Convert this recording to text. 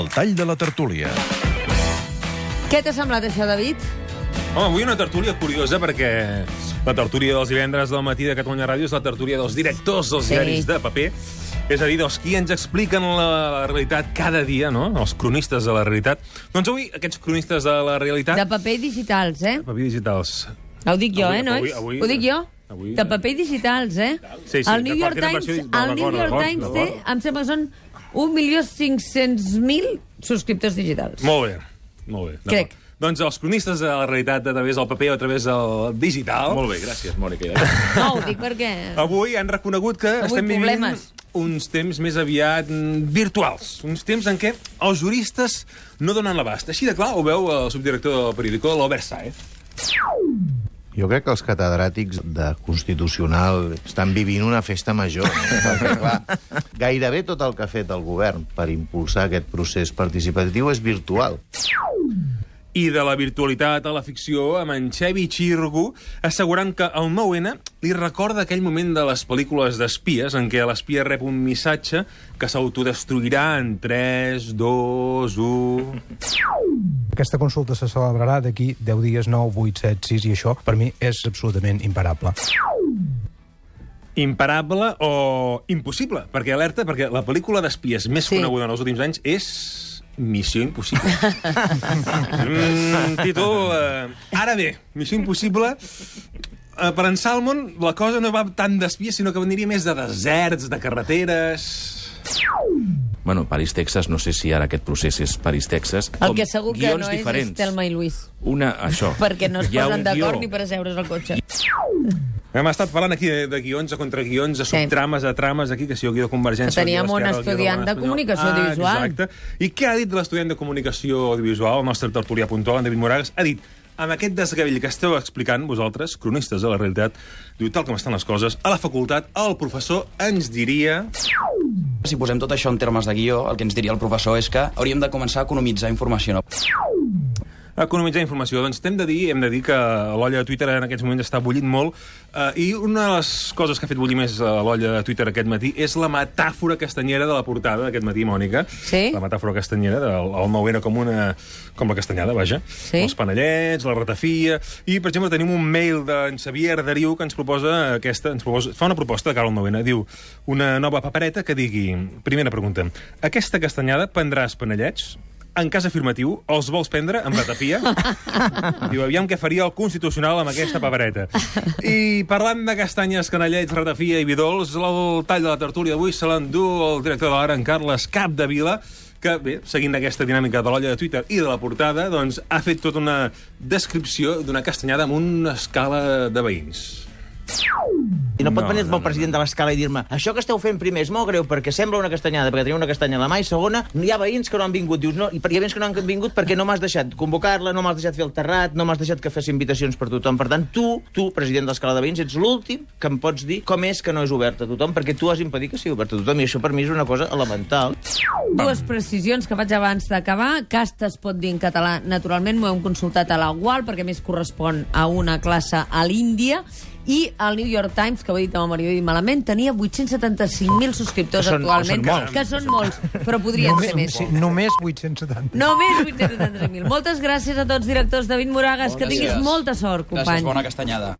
El tall de la tertúlia. Què t'ha semblat això, David? Home, avui una tertúlia curiosa perquè la tertúlia dels divendres del matí de Catalunya Ràdio és la tertúlia dels directors dels Sí. diaris de paper. És a dir, dels qui ens expliquen la, la realitat cada dia, no? Els cronistes de la realitat. Doncs avui, aquests cronistes de la realitat... De paper digitals, eh? paper digitals. Ho dic jo, Avui- eh, nois? avui- avui- Ho dic jo? Avui- de paper i digitals, eh? Sí, sí, el New York Times, el New York Times té, em sembla són 1.500.000 subscriptors digitals. Molt bé, molt bé. Crec. Doncs els cronistes de la realitat a través del paper o a través del digital... Molt bé, gràcies, Mònica. No, ho dic perquè... Avui han reconegut que Avui estem vivint problemes. uns temps més aviat virtuals. Uns temps en què els juristes no donen l'abast. Així de clar ho veu el subdirector del periòdico, l'Albert Saez. Jo crec que els catedràtics de Constitucional estan vivint una festa major. No? Perquè, clar, gairebé tot el que ha fet el govern per impulsar aquest procés participatiu és virtual. I de la virtualitat a la ficció, amb en Xevi Xirgu, assegurant que el 9-N li recorda aquell moment de les pel·lícules d'espies en què l'espia rep un missatge que s'autodestruirà en 3, 2, 1... Aquesta consulta se celebrarà d'aquí 10 dies, 9, 8, 7, 6, i això per mi és absolutament imparable. Imparable o impossible, perquè alerta, perquè la pel·lícula d'espies més Sí. coneguda en els últims anys és Missió Impossible. mm, títol... Eh, ara bé, Missió Impossible... Eh, per en Salmon, la cosa no va tant d'espies, sinó que aniria més de deserts, de carreteres... Bueno, París-Texas, no sé si ara aquest procés és París-Texas. El com que segur que guions no és diferents. és Telma i Luis. Una, això. Perquè no es Hi ha posen un d'acord guió. ni per asseure's al cotxe. Hem estat parlant aquí de, de guions a contraguions, de Sí. subtrames a trames, aquí, que si el guió de Convergència... Que teníem el guió un d'Esquerra, el guió estudiant de Espanyola. comunicació ah, audiovisual. Exacte. I què ha dit l'estudiant de comunicació audiovisual, el nostre tertulià puntual, en David Moragas? Ha dit, amb aquest desgavell que esteu explicant vosaltres, cronistes de la realitat, diu, tal com estan les coses, a la facultat el professor ens diria... Si posem tot això en termes de guió, el que ens diria el professor és que hauríem de començar a economitzar informació. No? Economitzar informació. Doncs t'hem de dir, hem de dir que l'olla de Twitter en aquests moments està bullint molt eh, i una de les coses que ha fet bullir més eh, l'olla de Twitter aquest matí és la metàfora castanyera de la portada d'aquest matí, Mònica. Sí? La metàfora castanyera del el 9 com una... com la castanyada, vaja. Sí. Els panellets, la ratafia... I, per exemple, tenim un mail d'en Xavier Dariu que ens proposa aquesta... Ens proposa, fa una proposta de cara al 9 Diu, una nova papereta que digui... Primera pregunta. Aquesta castanyada prendràs panellets? En cas afirmatiu, els vols prendre amb ratafia? Diu, aviam què faria el Constitucional amb aquesta papereta. I parlant de castanyes, canellets, ratafia i bidols, el tall de la tertúlia d'avui se l'endú el director de l'ara, en Carles Capdevila, que, bé, seguint aquesta dinàmica de l'olla de Twitter i de la portada, doncs ha fet tota una descripció d'una castanyada amb una escala de veïns. I no pot No, venir no, el president de l'escala i dir-me això que esteu fent primer és molt greu perquè sembla una castanyada, perquè teniu una castanya a la mà, i segona, hi ha veïns que no han vingut. Dius, no, i hi ha veïns que no han vingut perquè no m'has deixat convocar-la, no m'has deixat fer el terrat, no m'has deixat que fes invitacions per tothom. Per tant, tu, tu, president de l'escala de veïns, ets l'últim que em pots dir com és que no és obert a tothom, perquè tu has impedit que sigui obert a tothom, i això per mi és una cosa elemental. Dues precisions que faig abans d'acabar. Casta es pot dir en català, naturalment, m'ho hem consultat a la UAL, perquè a més correspon a una classe a l'Índia, i el New York Times, que ho he dit amb el Mario i malament, tenia 875.000 subscriptors Que són- actualment, que són molts. que són molts, però podrien ser més. sí, només 870. Només 875.000. Moltes gràcies a tots, directors. David Moragas, que tinguis Gràcies. molta sort, company. Gràcies, bona castanyada.